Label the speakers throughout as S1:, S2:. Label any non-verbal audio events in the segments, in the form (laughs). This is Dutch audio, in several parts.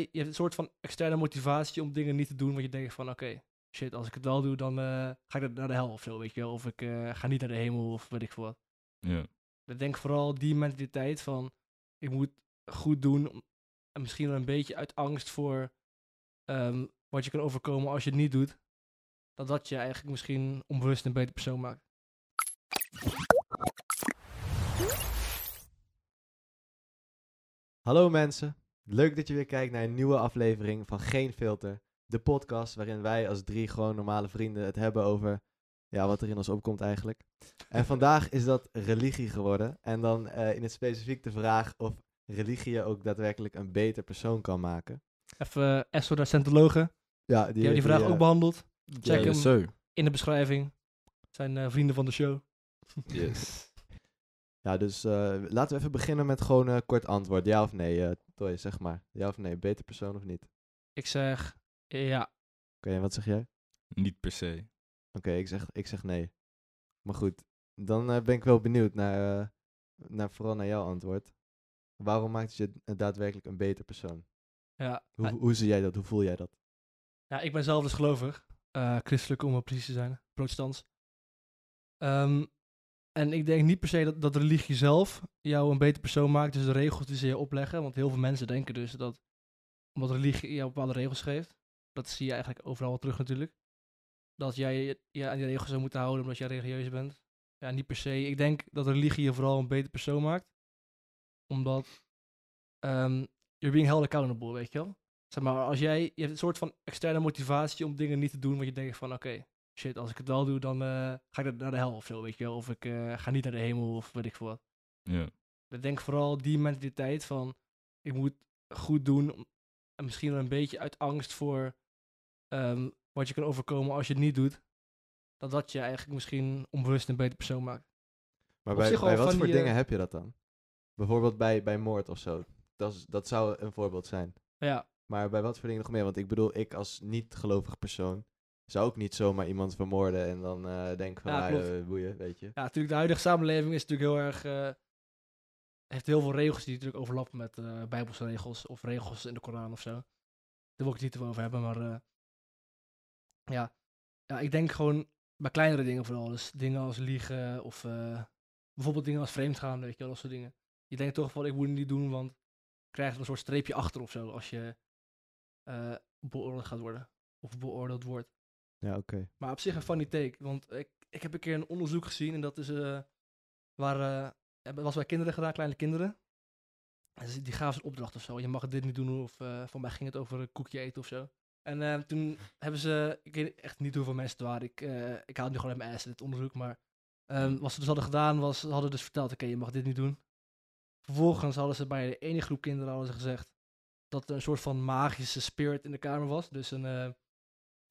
S1: je hebt een soort van externe motivatie om dingen niet te doen, want je denkt van, oké, shit, als ik het wel doe, dan eh, ga ik naar de hel of zo, weet je wel. Of ik eh, ga niet naar de hemel of weet ik veel wat.
S2: Ja.
S1: Ik denk vooral die mentaliteit van, ik moet goed doen, en misschien wel een beetje uit angst voor ehm, wat je kan overkomen als je het niet doet, dat dat je eigenlijk misschien onbewust een betere persoon maakt.
S3: Hallo mensen, leuk dat je weer kijkt naar een nieuwe aflevering van Geen Filter. De podcast waarin wij als drie gewoon normale vrienden het hebben over ja, wat er in ons opkomt eigenlijk. En (laughs) vandaag is dat religie geworden. En dan eh, in het specifiek de vraag of religie je ook daadwerkelijk een beter persoon kan maken.
S1: Even uh, Esso naar Scientologen,
S3: Ja,
S1: die hebben die vraag
S3: eh,
S1: ook behandeld. Check hem in de beschrijving. Zijn eh, vrienden van de show.
S2: Yes. (laughs)
S3: Ja, dus eh, laten we even beginnen met gewoon een kort antwoord. Ja of nee, eh Toy, zeg maar. Ja of nee, beter persoon of niet?
S1: Ik zeg, ja,
S3: Oké, en wat zeg jij?
S2: Niet per se.
S3: Oké, ik, zeg, ik zeg nee. Maar goed, dan eh, ben ik wel benieuwd naar, eh, naar, vooral naar jouw antwoord. Waarom maakt het je eh, daadwerkelijk een beter persoon?
S1: ja.
S3: Hoe, hoe zie jij dat? Hoe voel jij dat?
S1: Ja, ik ben zelf dus gelovig. eh, christelijk om wel precies te zijn. Protestants. Ehm, en ik denk niet per se dat, dat religie zelf jou een beter persoon maakt. Dus de regels die ze je opleggen. Want heel veel mensen denken dus dat omdat religie jou bepaalde regels geeft. Dat zie je eigenlijk overal wel terug natuurlijk. Dat jij je je aan die regels zou moeten houden omdat jij religieus bent. Ja, niet per se. Ik denk dat religie je vooral een beter persoon maakt. Omdat ehm you're being held accountable, weet je wel. Zeg maar, als jij, je hebt een soort van externe motivatie om dingen niet te doen, want je denkt van, oké, shit, als ik het wel doe, dan eh, ga ik naar de hel of zo, weet je wel. Of ik eh, ga niet naar de hemel of weet ik veel wat.
S2: Ja.
S1: Ik denk vooral die mentaliteit van, ik moet goed doen, en misschien wel een beetje uit angst voor ehm, wat je kan overkomen als je het niet doet. Dat dat je eigenlijk misschien onbewust een beter persoon maakt.
S3: Maar
S1: Op
S3: bij, wat voor
S1: die,
S3: dingen
S1: eh,
S3: heb je dat dan? Bijvoorbeeld bij, bij moord of zo. Dat, is, dat zou een voorbeeld zijn.
S1: Ja,
S3: Maar bij wat voor dingen nog meer? Want ik bedoel, ik als niet-gelovig persoon zou ook niet zomaar iemand vermoorden en dan eh denken van,
S1: Ja,
S3: ah,
S1: klopt.
S3: eh, boeien, weet je.
S1: Ja, natuurlijk, de huidige samenleving is natuurlijk heel erg. eh, heeft heel veel regels die natuurlijk overlappen met Bijbelse regels of regels in de Koran of zo. Daar wil ik het niet te veel over hebben, maar. ja. ja, ik denk gewoon bij kleinere dingen vooral. Dus dingen als liegen of bijvoorbeeld dingen als vreemdgaan, weet je wel, dat soort dingen. Je denkt toch van, ik moet het niet doen, want je krijgt een soort streepje achter of zo als je beoordeeld gaat worden. Of beoordeeld wordt.
S3: Ja, oké.
S1: Maar op zich een funny take. Want ik, ik heb een keer een onderzoek gezien en dat is eh waar het was bij kinderen gedaan, kleine kinderen. En die gaven ze een opdracht of zo. Je mag dit niet doen of eh van mij ging het over een koekje eten of zo. En toen hebben ze, ik weet echt niet hoeveel mensen het waren. Ik, ik haal nu gewoon uit mijn ass dit onderzoek. Maar ehm, wat ze dus hadden gedaan was, ze hadden dus verteld, oké, je mag dit niet doen. Vervolgens hadden ze bij de ene groep kinderen hadden ze gezegd dat er een soort van magische spirit in de kamer was. Dus een,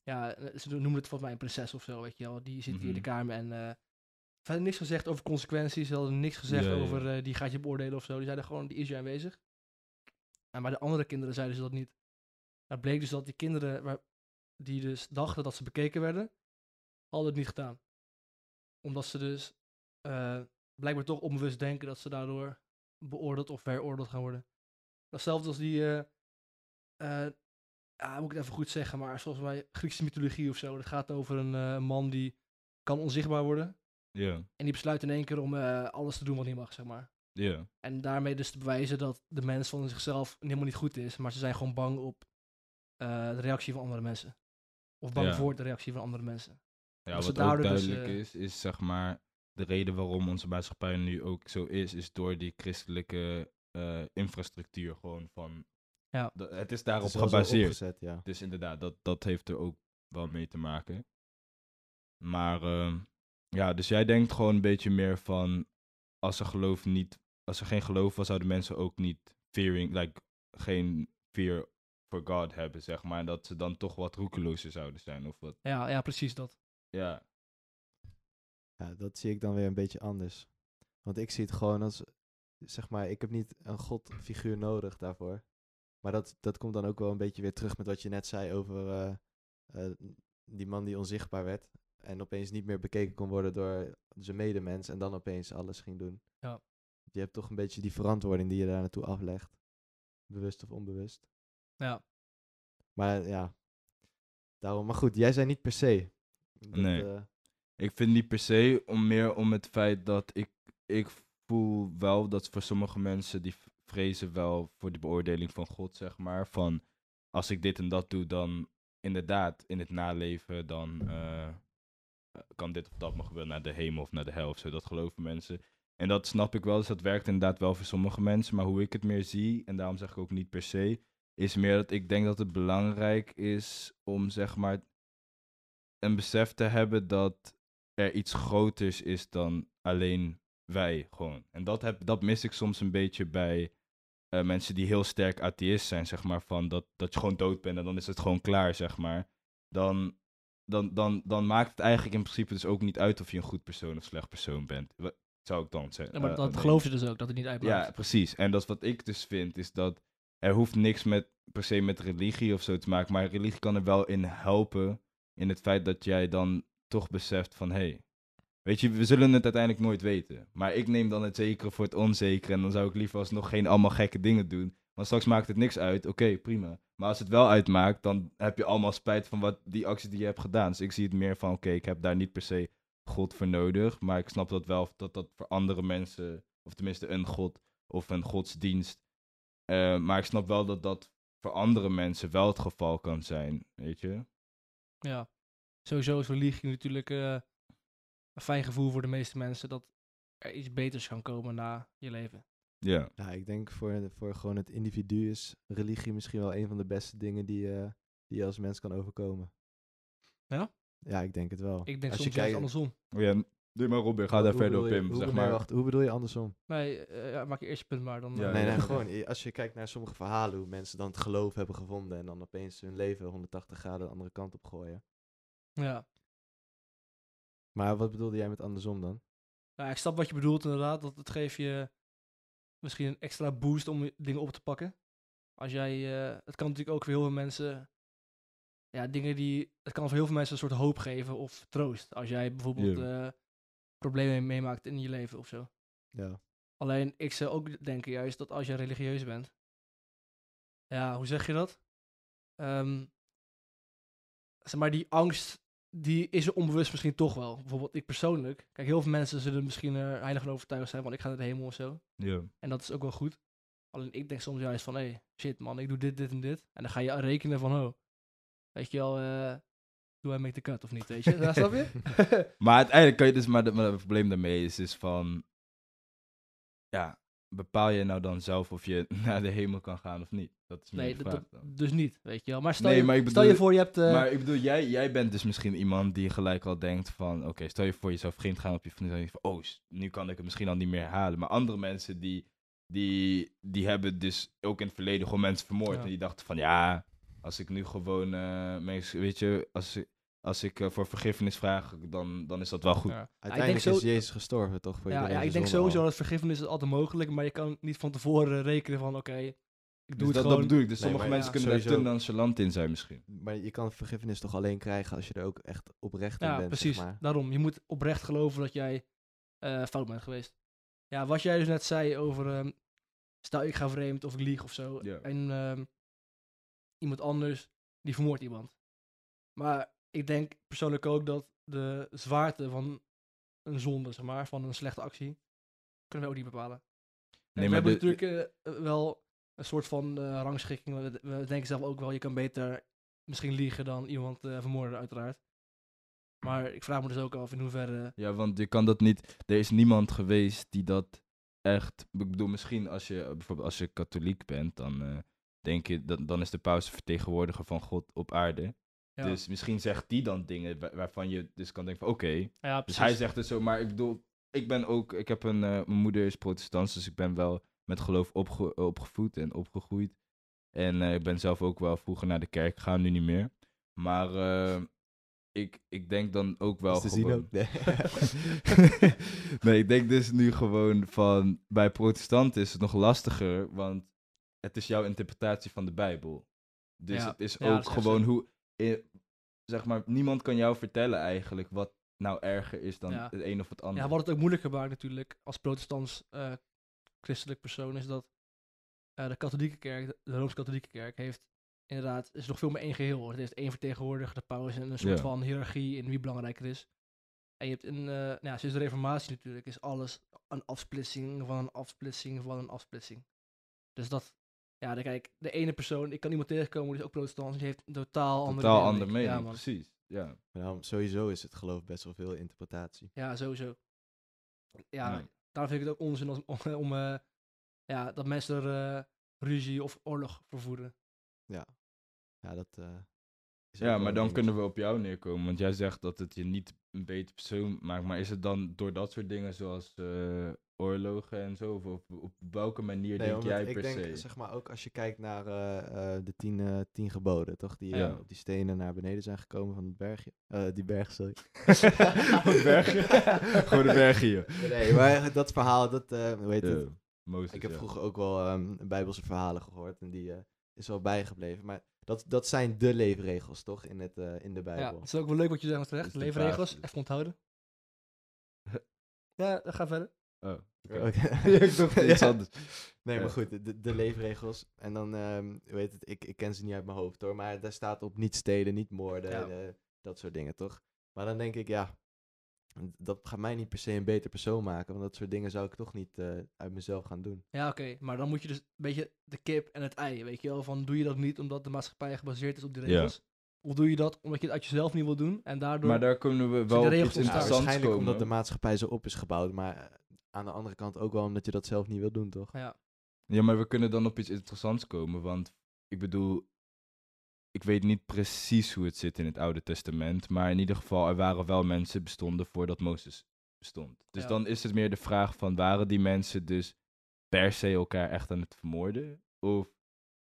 S1: ja, eh, ze noemen het volgens mij een prinses of zo, weet je wel. Die zit hier in de
S2: Mhm.
S1: kamer en eh verder niks gezegd over consequenties. Ze hadden niks gezegd
S2: Ja, ja.
S1: over eh, die gaat je beoordelen of zo. Die zeiden gewoon, die is hier aanwezig. En bij de andere kinderen zeiden ze dat niet. Het bleek dus dat die kinderen waar, die dus dachten dat ze bekeken werden, hadden het niet gedaan. Omdat ze dus blijkbaar toch onbewust denken dat ze daardoor beoordeeld of veroordeeld gaan worden. Datzelfde als die, ja, moet ik het even goed zeggen, maar zoals bij Griekse mythologie of zo. Dat gaat over een eh, man die kan onzichtbaar worden.
S2: Ja.
S1: En die besluit in één keer om eh, alles te doen wat niet mag, zeg maar.
S2: Ja.
S1: En daarmee dus te bewijzen dat de mens van zichzelf helemaal niet goed is. Maar ze zijn gewoon bang op eh, de reactie van andere mensen. Of bang voor de reactie van andere mensen.
S2: Ja,
S1: Als
S2: wat ook
S1: dus,
S2: duidelijk
S1: eh,
S2: is, is zeg maar de reden waarom onze maatschappij nu ook zo is, is door die christelijke infrastructuur gewoon van.
S1: Ja.
S2: de- het is daarop
S3: Het is
S2: gebaseerd.
S3: opgezet, ja.
S2: Dus inderdaad, dat, dat heeft er ook wel mee te maken. Maar ehm, ja, dus jij denkt gewoon een beetje meer van als er geloof niet, als er geen geloof was, zouden mensen ook niet fearing, like geen fear for God hebben, zeg maar. En dat ze dan toch wat roekelozer zouden zijn of wat.
S1: Ja, ja precies dat.
S2: Ja,
S3: Ja, dat zie ik dan weer een beetje anders. Want ik zie het gewoon als, zeg maar, ik heb niet een godfiguur nodig daarvoor. Maar dat, dat komt dan ook wel een beetje weer terug met wat je net zei over eh, eh, die man die onzichtbaar werd. En opeens niet meer bekeken kon worden door zijn medemens en dan opeens alles ging doen.
S1: Ja.
S3: Je hebt toch een beetje die verantwoording die je daar naartoe aflegt. Bewust of onbewust.
S1: Ja.
S3: Maar ja, daarom. Maar goed, jij zei niet per se. Dat,
S2: Nee.
S3: eh,
S2: Ik vind niet per se, om meer om het feit dat ik, ik voel wel dat voor sommige mensen die vrezen wel voor de beoordeling van God, zeg maar. Van als ik dit en dat doe, dan inderdaad in het naleven, dan eh, kan dit of dat nog wel naar de hemel of naar de hel of zo. Dat geloven mensen. En dat snap ik wel, dus dat werkt inderdaad wel voor sommige mensen. Maar hoe ik het meer zie, en daarom zeg ik ook niet per se, is meer dat ik denk dat het belangrijk is om zeg maar een besef te hebben dat er iets groters is dan alleen wij gewoon. En dat, heb, dat mis ik soms een beetje bij eh, mensen die heel sterk atheïst zijn, zeg maar, van dat, dat je gewoon dood bent en dan is het gewoon klaar, zeg maar. Dan, dan, dan, dan maakt het eigenlijk in principe dus ook niet uit of je een goed persoon of slecht persoon bent. Wat zou ik dan zeggen?
S1: Ja, maar
S2: Eh,
S1: dat geloof je dus ook, dat het niet uitmaakt.
S2: Ja, precies. En dat is wat ik dus vind, is dat er hoeft niks met, per se met religie of zo te maken, maar religie kan er wel in helpen, in het feit dat jij dan toch beseft van, hé, hey, weet je, we zullen het uiteindelijk nooit weten. Maar ik neem dan het zekere voor het onzekere en dan zou ik liever alsnog geen allemaal gekke dingen doen. Want straks maakt het niks uit, oké, prima. Maar als het wel uitmaakt, dan heb je allemaal spijt van wat die actie die je hebt gedaan. Dus ik zie het meer van, oké, ik heb daar niet per se God voor nodig. Maar ik snap dat wel, dat dat voor andere mensen, of tenminste een God of een godsdienst. eh, maar ik snap wel dat dat voor andere mensen wel het geval kan zijn, weet je.
S1: Ja. Sowieso is religie natuurlijk eh, een fijn gevoel voor de meeste mensen dat er iets beters kan komen na je leven.
S2: Ja,
S3: ja, ik denk voor, voor gewoon het individu is religie misschien wel een van de beste dingen die, eh, die je als mens kan overkomen.
S1: Ja?
S3: Ja, ik denk het wel.
S1: Ik denk
S3: Als
S1: soms
S3: je kijkt-
S1: andersom.
S2: Oh ja doe maar Robin, ga daar
S3: Hoe
S2: verder op in.
S3: Hoe,
S2: Zeg
S3: nee,
S2: maar.
S3: wacht, hoe bedoel je andersom?
S1: Nee, eh, ja, maak je eerst je punt maar. Dan,
S2: Ja,
S1: eh,
S3: nee, nee, gewoon als je kijkt naar sommige verhalen, hoe mensen dan het geloof hebben gevonden en dan opeens hun leven 180 graden de andere kant op gooien.
S1: Ja.
S3: Maar wat bedoelde jij met andersom dan?
S1: Nou, ik snap wat je bedoelt inderdaad. Dat het geeft je misschien een extra boost om dingen op te pakken. Als jij, eh, het kan natuurlijk ook voor heel veel mensen, ja, dingen die, het kan voor heel veel mensen een soort hoop geven of troost. Als jij bijvoorbeeld eh, problemen meemaakt in je leven of zo.
S3: Ja.
S1: Alleen, ik zou ook denken juist dat als je religieus bent, ja, hoe zeg je dat? Ehm, zeg maar, die angst, die is er onbewust misschien toch wel. Bijvoorbeeld ik persoonlijk. Kijk, heel veel mensen zullen misschien er heilig van overtuigd zijn, want ik ga naar de hemel of zo.
S2: Ja.
S1: En dat is ook wel goed. Alleen ik denk soms juist van, hé, hey, shit man, ik doe dit, dit en dit. En dan ga je rekenen van, oh, weet je wel, eh doe I make the cut of niet, weet je? (laughs) Snap je?
S2: Maar uiteindelijk kan je dus, maar, de- maar het probleem daarmee is, is van, ja, bepaal je nou dan zelf of je (laughs) naar de hemel kan gaan of niet? Dat is
S1: nee,
S2: vraag
S1: dat- dus niet, weet je wel. Maar stel,
S2: Nee,
S1: je,
S2: maar
S1: stel je voor, je hebt... eh,
S2: maar ik bedoel, jij, jij bent dus misschien iemand die gelijk al denkt van, oké, stel je voor je zou vreemd gaan op je vriendin, van, oh, nu kan ik het misschien al niet meer halen. Maar andere mensen die, die, die hebben dus ook in het verleden gewoon mensen vermoord.
S1: Ja.
S2: En die dachten van, ja, als ik nu gewoon, eh, mensen, weet je, als, ik- als ik eh, voor vergiffenis vraag, dan, dan is dat wel goed.
S1: ja.
S3: Uiteindelijk
S1: zo-
S3: is Jezus gestorven, toch? Voor
S1: Ja, ja, ik denk sowieso
S3: al.
S1: dat vergiffenis is altijd mogelijk, maar je kan niet van tevoren rekenen van, oké, ik doe
S2: Dus
S1: het
S2: dat,
S1: gewoon.
S2: dat bedoel ik. Dus
S3: Nee,
S2: sommige mensen
S1: ja,
S2: kunnen daar te
S3: sowieso.
S2: nonchalant in zijn misschien.
S3: Maar je kan vergiffenis toch alleen krijgen als je er ook echt oprecht in
S1: Ja,
S3: bent,
S1: precies.
S3: zeg maar.
S1: Daarom, je moet oprecht geloven dat jij eh, fout bent geweest. Ja, wat jij dus net zei over, ehm, stel ik ga vreemd of ik lieg of zo,
S2: Ja.
S1: en ehm, iemand anders, die vermoordt iemand. Maar ik denk persoonlijk ook dat de zwaarte van een zonde, zeg maar, van een slechte actie, kunnen we ook niet bepalen.
S2: Nee,
S1: we hebben
S2: de-
S1: natuurlijk eh, eh, wel een soort van eh, rangschikking. We, we denken zelf ook wel, je kan beter misschien liegen dan iemand vermoorden, uiteraard. Maar ik vraag me dus ook af in hoeverre...
S2: Ja, want je kan dat niet. Er is niemand geweest die dat echt. Ik bedoel, misschien als je bijvoorbeeld als je katholiek bent, dan denk je dat dan is de paus de vertegenwoordiger van God op aarde.
S1: Ja,
S2: Dus misschien zegt die dan dingen wa- waarvan je dus kan denken van oké.
S1: ja,
S2: Dus
S1: precies.
S2: hij zegt het zo, maar ik bedoel, ik ben ook, ik heb een, eh, mijn moeder is protestant, dus ik ben wel met geloof opge- opgevoed en opgegroeid. En eh, ik ben zelf ook wel vroeger naar de kerk gegaan, nu niet meer. Maar eh, ik, ik denk dan ook wel
S3: Is te zien
S2: gewoon...
S3: ook. Nee. (laughs)
S2: nee, ik denk dus nu gewoon van, bij protestanten is het nog lastiger, want het is jouw interpretatie van de Bijbel. Dus
S1: Ja.
S2: het is
S1: Ja, dat
S2: ook
S1: is echt
S2: gewoon hoe, zeg maar, niemand kan jou vertellen eigenlijk wat nou erger is dan
S1: Ja.
S2: het een of het ander.
S1: Ja, wat het ook moeilijker maakt natuurlijk als protestants eh, christelijk persoon is dat eh, de katholieke kerk, de Rooms-Katholieke kerk, heeft inderdaad, is nog veel meer één geheel. Het heeft één vertegenwoordiger, de paus, en een soort
S2: Ja.
S1: van hiërarchie in wie belangrijker is. En je hebt een, eh, nou ja, sinds de reformatie natuurlijk, is alles een afsplitsing van een afsplitsing van een afsplitsing. Dus dat, ja, dan kijk, de ene persoon, ik kan iemand tegenkomen die is ook protestant, die heeft een totaal andere
S2: Totaal andere mening,
S1: Ja, man.
S2: precies. Ja.
S3: Sowieso is het geloof best wel veel interpretatie.
S1: Ja, sowieso. Ja,
S2: Ja.
S1: daarom vind ik het ook onzin als, (laughs) om, om eh, ja, dat mensen er eh, ruzie of oorlog voor voeren.
S3: Ja, dat eh, is ook
S2: Ja, maar dan kunnen we op jou neerkomen. Want jij zegt dat het je niet een beter persoon maakt. Maar is het dan door dat soort dingen zoals eh, oorlogen en zo? Of op, op welke manier
S3: Nee,
S2: denk jij
S3: ik
S2: per
S3: denk,
S2: se?
S3: zeg maar, ook als je kijkt naar eh, eh, de tien, tien geboden, toch? Die
S2: Ja.
S3: op die stenen naar beneden zijn gekomen van het bergje. Die berg, sorry. (laughs)
S2: Wat bergje? (laughs) Gewoon de bergen hier.
S3: nee, maar dat verhaal, dat, hoe heet het? Ik heb
S2: ja.
S3: vroeger ook wel ehm, bijbelse verhalen gehoord en die is wel bijgebleven. Maar dat, dat zijn de leefregels, toch? In, het, eh, in de
S1: Ja,
S3: Bijbel.
S1: het is ook wel leuk wat je zegt terecht.
S2: De
S1: Leefregels, even onthouden. (laughs) Ja, ga verder.
S2: Oh, oké. (laughs)
S3: Oké. (laughs)
S2: ik dacht iets
S3: Ja.
S2: anders.
S3: Nee, maar
S2: Ja.
S3: goed, de, de leefregels. En dan, ehm heet het, ik, ik ken ze niet uit mijn hoofd hoor, maar daar staat op niet stelen, niet moorden,
S1: Ja.
S3: eh, dat soort dingen, toch? Maar dan denk ik, ja, dat gaat mij niet per se een beter persoon maken, want dat soort dingen zou ik toch niet eh, uit mezelf gaan doen.
S1: Ja, oké. Maar dan moet je dus een beetje de kip en het ei, weet je wel. Van doe je dat niet omdat de maatschappij gebaseerd is op die
S2: Ja.
S1: regels? Of doe je dat omdat je het uit jezelf niet wil doen en daardoor...
S2: Maar daar kunnen we
S1: de
S2: wel op
S1: regels
S2: iets.
S3: Ja, waarschijnlijk
S2: komen.
S3: omdat de maatschappij zo op is gebouwd, maar eh, aan de andere kant ook wel omdat je dat zelf niet wil doen, toch?
S1: ja,
S2: Ja, maar we kunnen dan op iets interessants komen, want ik bedoel, ik weet niet precies hoe het zit in het Oude Testament, maar in ieder geval, er waren wel mensen bestonden voordat Mozes bestond. Dus
S1: Ja.
S2: dan is het meer de vraag van, waren die mensen dus per se elkaar echt aan het vermoorden? Of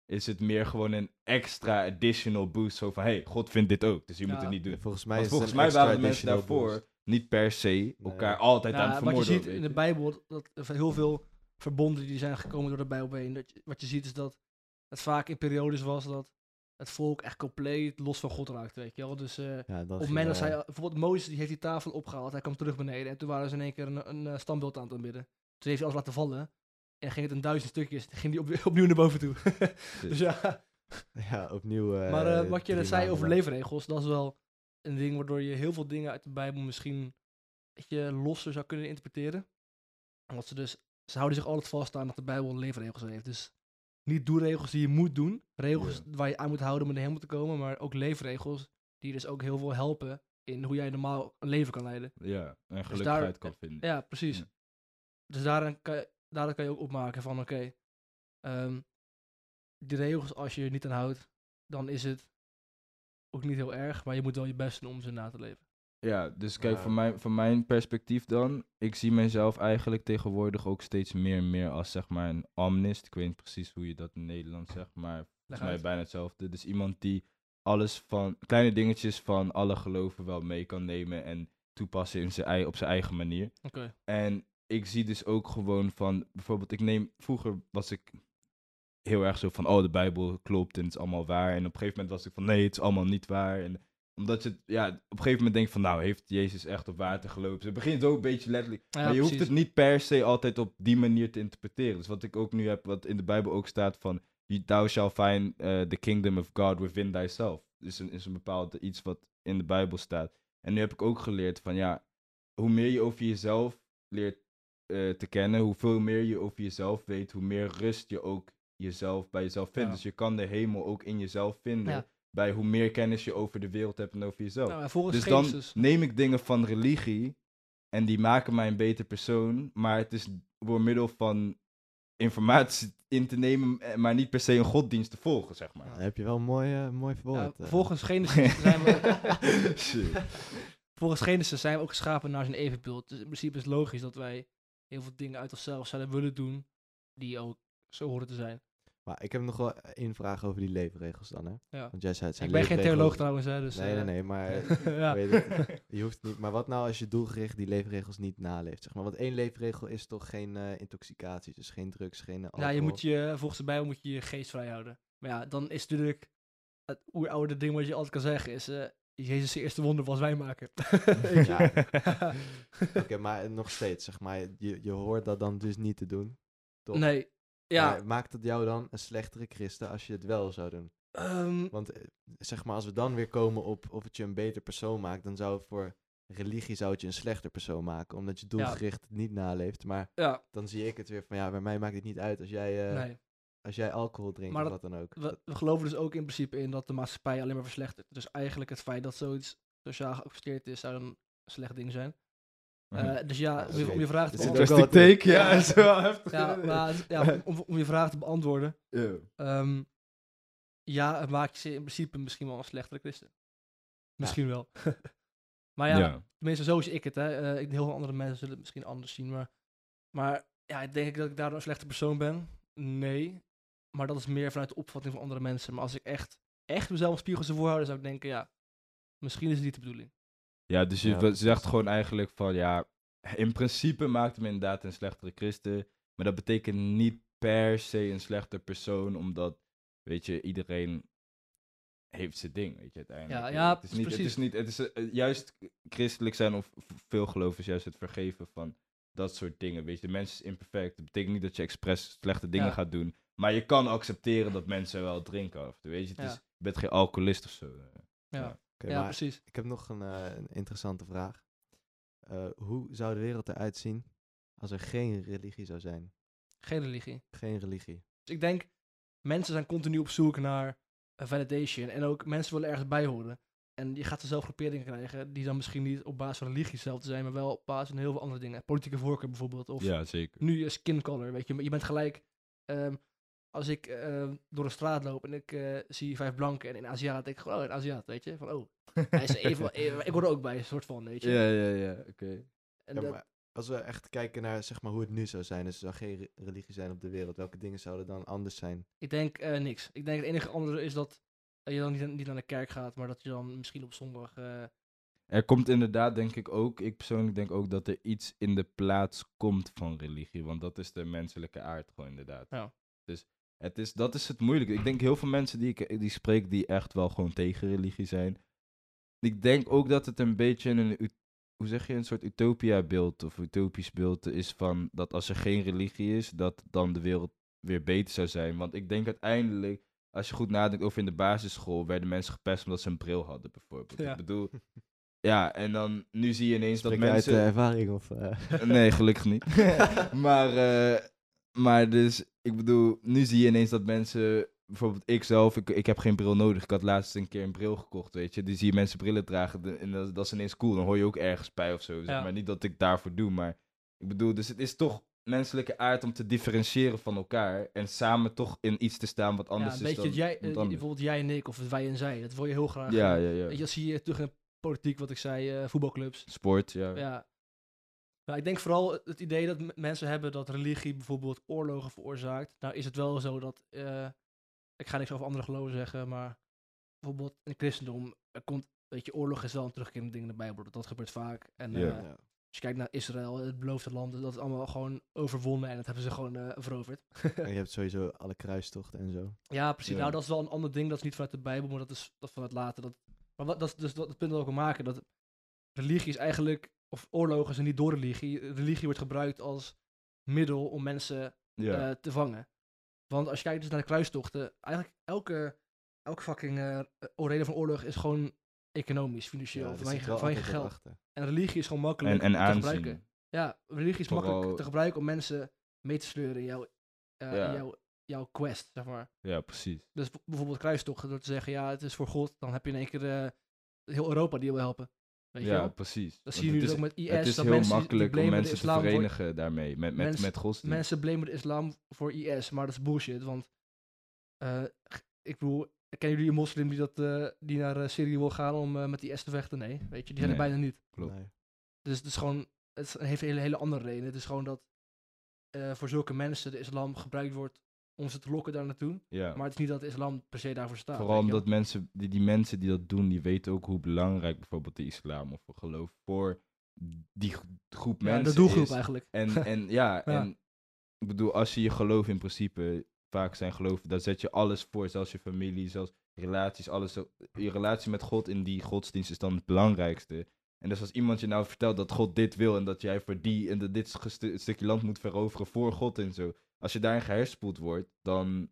S2: is het meer gewoon een extra additional boost, zo van, hey, God vindt dit ook, dus je moet het niet doen.
S3: Volgens mij,
S2: Want volgens mij waren de mensen daarvoor
S3: boost.
S2: niet per se elkaar
S3: Nee.
S2: altijd aan het
S1: wat je
S2: vermoorden.
S1: ziet in de Bijbel, dat er heel veel verbonden die zijn gekomen door de Bijbel heen. Dat je- wat je ziet is dat het vaak in periodes was dat het volk echt compleet los van God raakte, weet je wel. Dus eh,
S3: Ja,
S1: op het moment dat zij, bijvoorbeeld Mozes, die heeft die tafel opgehaald, hij kwam terug beneden en toen waren ze in één keer een, een, eh, standbeeld aan het aanbidden. Toen heeft hij alles laten vallen en ging het in duizend stukjes, (laughs) ging hij op, opnieuw naar boven toe. (laughs) dus ja,
S3: Ja, opnieuw. eh,
S1: maar eh, wat je zei over leefregels, dat is wel een ding waardoor je heel veel dingen uit de Bijbel misschien je losser zou kunnen interpreteren. Omdat ze dus, ze houden zich altijd vast aan dat de Bijbel leefregels heeft. Dus niet doelregels die je moet doen, regels waar je aan moet houden om in de hemel te komen, maar ook leefregels die dus ook heel veel helpen in hoe jij normaal een leven kan leiden.
S2: Ja, en
S1: daar-
S2: gelukkigheid kan vinden.
S1: Ja, precies.
S2: Ja.
S1: Dus daarin kan, je, kan je ook opmaken van, oké, ehm, die regels, als je je niet aan houdt, dan is het ook niet heel erg, maar je moet wel je best doen om ze na te leven.
S2: Ja, dus kijk, van, mijn, van mijn perspectief dan, ik zie mezelf eigenlijk tegenwoordig ook steeds meer en meer als zeg maar een omnist. Ik weet niet precies hoe je dat in Nederland zegt, maar volgens mij bijna hetzelfde. Dus iemand die alles van, kleine dingetjes van alle geloven wel mee kan nemen en toepassen in zijn, op zijn eigen manier.
S1: Oké.
S2: En ik zie dus ook gewoon van, bijvoorbeeld, ik neem, vroeger was ik heel erg zo van, oh, de Bijbel klopt en het is allemaal waar. En op een gegeven moment was ik van, nee, het is allemaal niet waar. En omdat je, ja, op een gegeven moment denk je van, nou, heeft Jezus echt op water gelopen? Het begint ook een beetje letterlijk.
S1: Ja,
S2: maar je hoeft het niet per se altijd op die manier te interpreteren. Dus wat ik ook nu heb, wat in de Bijbel ook staat van, "You- thou shall find eh, the kingdom of God within thyself. Dus een, is een bepaald iets wat in de Bijbel staat. En nu heb ik ook geleerd van, ja, hoe meer je over jezelf leert eh, te kennen, hoeveel meer je over jezelf weet, hoe meer rust je ook jezelf bij jezelf vindt.
S1: Ja.
S2: Dus je kan de hemel ook in jezelf vinden,
S1: Ja.
S2: Bij hoe meer kennis je over de wereld hebt en over jezelf.
S1: Nou,
S2: dus dan neem ik dingen van religie en die maken mij een beter persoon, maar het is door middel van informatie in te nemen, eh, maar niet per se een goddienst te volgen, zeg maar.
S3: Dan heb je wel een mooi, eh, mooi verwoord. eh.
S1: volgens (laughs) Genesis zijn we, (laughs)
S2: Shit.
S1: volgens Genesis zijn we ook geschapen naar zijn evenbeeld. Dus in principe is het logisch dat wij heel veel dingen uit onszelf zouden willen doen, die ook zo horen te zijn.
S3: Maar ik heb nog wel één vraag over die leefregels dan, hè?
S1: Ja.
S3: Want jij zei het zijn
S1: Ik ben geen theoloog trouwens, hè, dus...
S3: nee, nee,
S1: eh,
S3: nee, maar (laughs)
S1: ja.
S3: weet het. je hoeft niet. Maar wat nou als je doelgericht die leefregels niet naleeft, zeg maar? Want één leefregel is toch geen eh, intoxicatie, dus geen drugs, geen alcohol.
S1: Ja, je moet je, volgens de Bijbel moet je je geest vrij houden. Maar ja, dan is natuurlijk het oeroude ding wat je altijd kan zeggen is... eh, Jezus' eerste wonder was wij maken. (laughs)
S3: Ja. (laughs) Oké, maar nog steeds, zeg maar, je, je hoort dat dan dus niet te doen. Toch?
S1: nee, ja,
S3: Maar maakt het jou dan een slechtere christen als je het wel zou doen?
S1: Ehm,
S3: Want eh, zeg maar, als we dan weer komen op of het je een beter persoon maakt, dan zou het voor religie zou het je een slechter persoon maken, omdat je doelgericht niet naleeft. Maar
S1: ja,
S3: dan zie ik het weer van, ja, bij mij maakt het niet uit als jij, eh,
S1: nee.
S3: als jij alcohol drinkt
S1: Maar
S3: of
S1: dat-
S3: wat dan ook.
S1: We, we geloven dus ook in principe in dat de maatschappij alleen maar verslechtert. Dus eigenlijk het feit dat zoiets sociaal geaccepteerd is, zou een slecht ding zijn. Eh, dus ja, om je, om je vraag te beantwoorden.
S2: take, ja, is wel heftig.
S1: Ja, maar, het- ja, om, om je vraag te beantwoorden.
S2: Ja.
S1: ehm, ja, het maakt je in principe misschien wel een slechtere christen. Misschien wel. (laughs) maar ja,
S2: Ja.
S1: tenminste zo zie ik het. Hè. Eh, ik- heel veel andere mensen zullen het misschien anders zien. Maar, maar ja, denk ik dat ik daardoor een slechte persoon ben? Nee. Maar dat is meer vanuit de opvatting van andere mensen. Maar als ik echt, echt mezelf een spiegel zou voorhouden, zou ik denken, ja, misschien is het niet de bedoeling.
S2: Ja, dus je
S3: Ja, precies.
S2: zegt gewoon eigenlijk van ja, (laughs) in principe maakt hem inderdaad een slechtere christen. Maar dat betekent niet per se een slechter persoon, omdat, weet je, iedereen heeft zijn ding, weet je, uiteindelijk.
S1: Ja, ja,
S2: het is niet, het is
S1: precies.
S2: niet, het is eh, juist christelijk zijn of veel geloven is juist het vergeven van dat soort dingen. Weet je, de mens is imperfect. Dat betekent niet dat je expres slechte dingen
S1: Ja.
S2: gaat doen. Maar je kan accepteren dat mensen wel drinken af toe, weet je. Het
S1: Ja.
S2: is, je bent geen alcoholist of zo. eh.
S1: Ja,
S2: Ja.
S3: Oké,
S1: ja
S3: maar
S1: precies.
S3: ik heb nog een, eh, een interessante vraag. Eh, hoe zou de wereld eruit zien als er geen religie zou zijn?
S1: Geen religie.
S3: Geen religie.
S1: Dus ik denk, mensen zijn continu op zoek naar eh, validation. En ook mensen willen ergens bij horen. En je gaat er zelf groeperingen krijgen die dan misschien niet op basis van religie hetzelfde zijn, maar wel op basis van heel veel andere dingen. Politieke voorkeur bijvoorbeeld. Of
S2: ja, zeker.
S1: nu je skin color, weet je. Je bent gelijk, ehm, als ik ehm, door de straat loop en ik eh, zie vijf blanken en een Aziat, denk ik gewoon, oh, een Aziat, weet je. Van, oh, hij is even, even- ik hoor er ook bij, een soort van, weet je.
S2: Ja, ja, ja, oké.
S1: En
S3: Ja,
S1: dat-
S3: maar als we echt kijken naar zeg maar, hoe het nu zou zijn, dus er zou geen re- religie zijn op de wereld, welke dingen zouden dan anders zijn?
S1: ik denk eh, niks. Ik denk het enige andere is dat eh, je dan niet, niet naar de kerk gaat, maar dat je dan misschien op zondag... eh,
S2: Er komt inderdaad, denk ik ook, ik persoonlijk denk ook dat er iets in de plaats komt van religie. Want dat is de menselijke aard gewoon inderdaad.
S1: Ja.
S2: Dus het is, dat is het moeilijke. Ik denk heel veel mensen die ik die spreek die echt wel gewoon tegen religie zijn. Ik denk ook dat het een beetje een, hoe zeg je, een soort utopia beeld of utopisch beeld is van dat als er geen religie is, dat dan de wereld weer beter zou zijn. Want ik denk uiteindelijk, als je goed nadenkt over in de basisschool, werden mensen gepest omdat ze een bril hadden bijvoorbeeld.
S1: Ja.
S2: Ik bedoel, ja, en dan nu zie je ineens dat
S3: Spreek
S2: mensen...
S3: uit eh, ervaring of... eh?
S2: Nee, gelukkig niet. (laughs) maar, eh, maar dus, ik bedoel, nu zie je ineens dat mensen, bijvoorbeeld ik zelf, ik, ik heb geen bril nodig. Ik had laatst een keer een bril gekocht, weet je. Die zie je mensen brillen dragen en dat, dat is ineens cool. Dan hoor je ook ergens bij of zo. Zeg
S1: Ja.
S2: maar niet dat ik daarvoor doe, maar ik bedoel, dus het is toch menselijke aard om te differentiëren van elkaar en samen toch in iets te staan wat anders
S1: ja,
S2: is
S1: weet je,
S2: dan
S1: het jij, eh, bijvoorbeeld jij en ik, of wij en zij, dat wil je heel graag.
S2: Ja, ja, ja.
S1: Weet je, dat zie je terug in politiek, wat ik zei, eh, voetbalclubs.
S2: Sport, ja.
S1: Ja. Nou, ik denk vooral het idee dat mensen hebben dat religie bijvoorbeeld oorlogen veroorzaakt. Nou is het wel zo dat, eh, ik ga niks over andere geloven zeggen, maar bijvoorbeeld in het christendom, er komt, weet je, oorlog is wel een terugkerend ding in de Bijbel. Dat, dat gebeurt vaak. En eh,
S3: Ja.
S1: als je kijkt naar Israël, het beloofde land, dat is allemaal gewoon overwonnen en dat hebben ze gewoon eh, veroverd. (laughs)
S3: En je hebt sowieso alle kruistochten en zo.
S1: Ja, precies.
S2: Ja.
S1: Nou, dat is wel een ander ding. Dat is niet vanuit de Bijbel, maar dat is dat vanuit later. Dat, maar wat, dat is dus dat, het punt dat ik wil maken. Dat religie is eigenlijk, of oorlogen zijn niet door religie. Religie wordt gebruikt als middel om mensen eh, te vangen. Want als je kijkt dus naar de kruistochten, eigenlijk elke, elke fucking eh, reden van oorlog is gewoon economisch, financieel,
S3: Ja, altijd wat
S1: geld.
S3: achter.
S1: En religie is gewoon makkelijk
S2: en, en
S1: te gebruiken. Ja, religie is
S2: Vooral-
S1: makkelijk te gebruiken om mensen mee te sleuren in jouw, eh,
S2: Ja.
S1: in jouw, jouw quest, zeg maar.
S2: Ja, precies.
S1: Dus bijvoorbeeld kruistochten, door te zeggen, ja, het is voor God, dan heb je in één keer heel Europa die je wil helpen. Weet je
S2: Ja,
S1: wel?
S2: precies.
S1: Dat zie je nu
S2: het
S1: dus
S2: is-
S1: ook met IS.
S2: Het is
S1: dat
S2: heel
S1: mensen,
S2: makkelijk om mensen te
S1: voor-
S2: verenigen daarmee, met, met,
S1: Mens-
S2: met godsdienst.
S1: Mensen blamen de islam voor IS, maar dat is bullshit, want eh, ik bedoel, kennen jullie een moslim die, dat, eh, die naar eh, Syrië wil gaan om eh, met IS te vechten? Nee, weet je, die zijn er
S2: Nee.
S1: bijna niet.
S2: Klopt.
S3: Nee.
S1: Dus het is gewoon, het heeft een hele, hele andere reden. Het is gewoon dat eh, voor zulke mensen de islam gebruikt wordt om ze te lokken daar naartoe.
S2: Ja.
S1: Maar het is niet dat de islam per se daarvoor staat.
S2: Vooral omdat mensen, die, die mensen die dat doen, die weten ook hoe belangrijk bijvoorbeeld de islam of geloof voor die gro- groep
S1: Ja,
S2: mensen
S1: de doelgroep
S2: is.
S1: eigenlijk.
S2: En, (laughs) en ja,
S1: Ja.
S2: en ik bedoel, als je je geloof in principe, vaak zijn geloof, daar zet je alles voor, zelfs je familie, zelfs relaties, alles. Je relatie met God in die godsdienst is dan het belangrijkste. En dus als iemand je nou vertelt dat God dit wil en dat jij voor die en dat dit stukje land moet veroveren voor God en zo. Als je daarin geherspoeld wordt, dan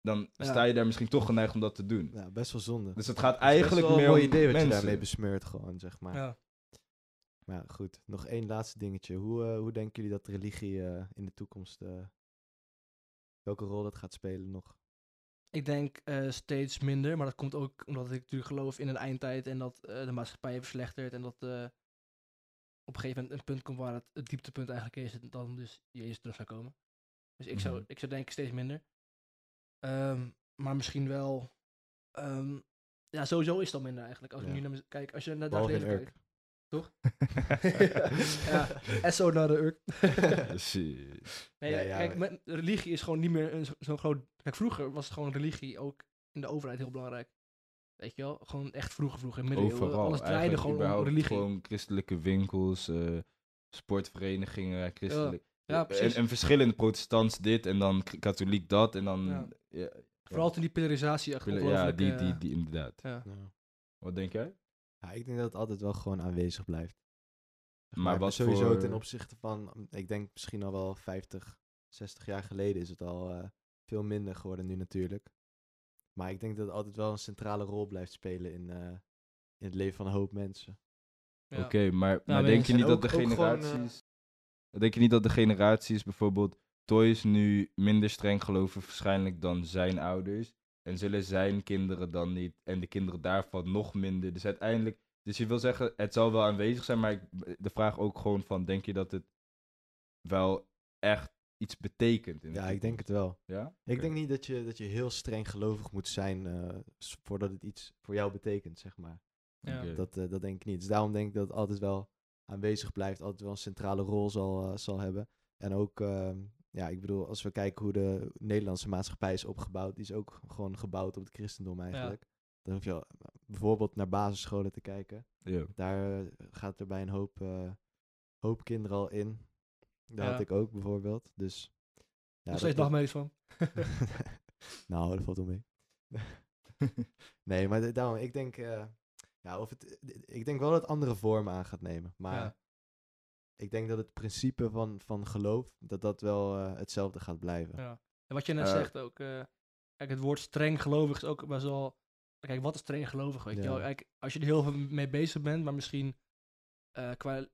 S2: dan
S1: Ja.
S2: sta je daar misschien toch geneigd om dat te doen.
S3: Ja, best wel zonde.
S2: Dus het gaat
S3: Het is best
S2: eigenlijk
S3: wel
S2: meer
S3: een mooi
S2: om
S3: idee wat je daarmee besmeurt gewoon, zeg maar.
S1: Ja.
S3: Maar ja, goed. Nog één laatste dingetje. Hoe, eh, hoe denken jullie dat religie eh, in de toekomst... eh, welke rol dat gaat spelen nog?
S1: Ik denk eh, steeds minder, maar dat komt ook omdat ik natuurlijk geloof in een eindtijd en dat eh, de maatschappij verslechtert en dat eh, op een gegeven moment een punt komt waar het, het dieptepunt eigenlijk is en dan dus Jezus terug zou komen. Dus ik, zou,
S2: Mhm.
S1: ik zou denken steeds minder. Ehm, maar misschien wel, ehm, ja sowieso is het al minder eigenlijk. Als ik
S3: Ja.
S1: nu naar kijk, als je naar
S3: in
S1: leven kijkt. Toch? (laughs) ja, zo naar de Urk. Nee,
S3: Ja, ja,
S1: kijk, met- religie is gewoon niet meer zo- zo'n groot... Kijk, vroeger was het gewoon religie ook in de overheid heel belangrijk. Weet je wel? Gewoon echt vroeger, vroeger, in middeleeuwen.
S2: Overal.
S1: Alles draaide gewoon om religie.
S2: Gewoon christelijke winkels, eh, sportverenigingen, christelijk.
S1: Ja,
S2: en,
S1: precies.
S2: en verschillende protestants dit en dan k- katholiek dat en dan...
S1: Ja.
S2: Ja,
S1: Vooral toen die polarisatie echt
S2: ja, die,
S1: eh,
S2: die, die inderdaad.
S1: ja.
S3: Ja.
S2: Wat denk jij?
S3: Ja, ik denk dat het altijd wel gewoon aanwezig blijft. Zeg
S2: Maar wat
S3: sowieso
S2: voor-
S3: ten opzichte van, ik denk misschien al wel 50, 60 jaar geleden is het al eh, veel minder geworden nu natuurlijk. Maar ik denk dat het altijd wel een centrale rol blijft spelen in, eh, in het leven van een hoop mensen.
S1: ja.
S2: Oké, maar, maar
S1: mee
S2: denk je
S3: En
S2: niet
S3: ook-
S2: dat de
S3: gewoon, eh,
S2: generaties... Denk je niet dat de generaties bijvoorbeeld... Toys nu minder streng geloven waarschijnlijk dan zijn ouders. En zullen zijn kinderen dan niet. En de kinderen daarvan nog minder. Dus uiteindelijk... Dus je wil zeggen, het zal wel aanwezig zijn. Maar ik, de vraag ook gewoon van... Denk je dat het wel echt iets betekent? In
S3: Ja, ik denk het wel.
S2: Ja?
S3: Ik denk niet dat je, dat je heel streng gelovig moet zijn eh, voordat het iets voor jou betekent, zeg maar.
S1: Ja.
S3: Dat, eh, dat denk ik niet. Dus daarom denk ik dat het altijd wel aanwezig blijft, altijd wel een centrale rol zal, eh, zal hebben. En ook, ehm, ja, ik bedoel, als we kijken hoe de Nederlandse maatschappij is opgebouwd, die is ook gewoon gebouwd op het christendom eigenlijk. Dan hoef je bijvoorbeeld naar basisscholen te kijken.
S2: Ja.
S3: Daar eh, gaat er bij een hoop, eh, hoop kinderen al in. Daar
S1: Ja.
S3: had ik ook bijvoorbeeld. Dus, ja,
S1: Nog steeds nachtmerries van. (laughs)
S3: nou, dat valt wel mee. (laughs) nee, maar da- daarom, ik denk, eh, ja, of het, ik denk wel dat het andere vormen aan gaat nemen. Maar
S1: Ja.
S3: ik denk dat het principe van, van geloof, dat dat wel eh, hetzelfde gaat blijven.
S1: Ja. En wat je net
S2: Eh,
S1: zegt ook, eh, kijk, het woord streng gelovig is ook best wel... Kijk, wat is streng gelovig, weet je
S3: Ja.
S1: wel? Kijk, als je er heel veel mee bezig bent, maar misschien eh, qua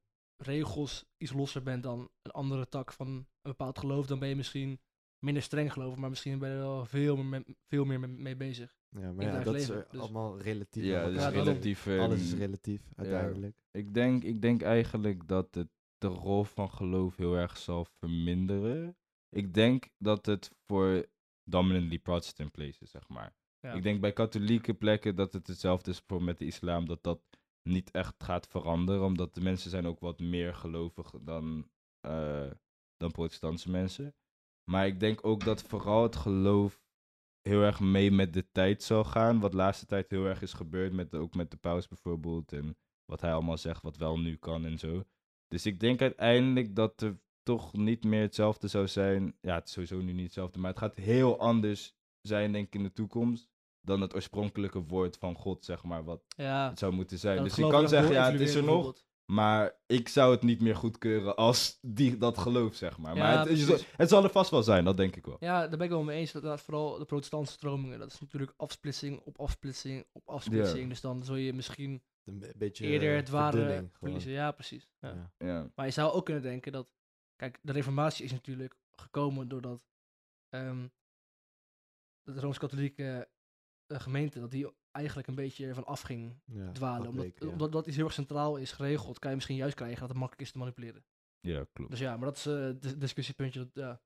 S1: regels iets losser bent dan een andere tak van een bepaald geloof, dan ben je misschien minder streng gelovig, maar misschien ben je er wel veel meer, mee- veel meer mee, mee bezig.
S3: Ja, maar ja, dat is
S1: leven,
S3: er
S1: dus-
S3: allemaal relatief.
S2: Ja, dus
S1: Ja.
S3: Alles is
S2: ehm,
S3: relatief, uiteindelijk.
S2: Ik denk, ik denk eigenlijk dat het de rol van geloof heel erg zal verminderen. Ik denk dat het voor dominantly Protestant places, zeg maar.
S1: Ja.
S2: Ik denk bij katholieke plekken dat het hetzelfde is voor met de islam, dat dat niet echt gaat veranderen, omdat de mensen zijn ook wat meer gelovig dan, eh, dan protestantse mensen. Maar ik denk ook dat vooral het geloof heel erg mee met de tijd zal gaan, wat de laatste tijd heel erg is gebeurd, met ook met de paus bijvoorbeeld, en wat hij allemaal zegt, wat wel nu kan en zo. Dus ik denk uiteindelijk dat er toch niet meer hetzelfde zou zijn. Ja, het is sowieso nu niet hetzelfde, maar het gaat heel anders zijn, denk ik, in de toekomst. Dan het oorspronkelijke woord van God, zeg maar, wat
S1: Ja,
S2: het zou moeten zijn. dus je kan zeggen, ja, het is er nog. Maar ik zou het niet meer goedkeuren als die, dat geloof, zeg maar.
S1: Ja,
S2: maar het, het zal er vast wel zijn, dat denk ik wel.
S1: Ja, daar ben ik wel mee eens. Dat, dat vooral de protestantse stromingen, dat is natuurlijk afsplitsing op afsplitsing op afsplitsing. Dus dan zul je misschien
S3: Een be- beetje
S1: eerder het ware verliezen. Ja, precies. Ja.
S3: Ja.
S2: Ja,
S1: Maar je zou ook kunnen denken dat, kijk, de reformatie is natuurlijk gekomen doordat ehm, de Rooms-Katholieke eh, gemeente, dat die eigenlijk een beetje ervan afging
S3: Ja,
S1: dwalen. Omdat,
S3: afweken, ja.
S1: omdat dat iets heel erg centraal is geregeld, kan je misschien juist krijgen dat het makkelijk is te manipuleren.
S2: ja klopt.
S1: Dus ja, maar dat is eh, een discussiepuntje. Dat, ja,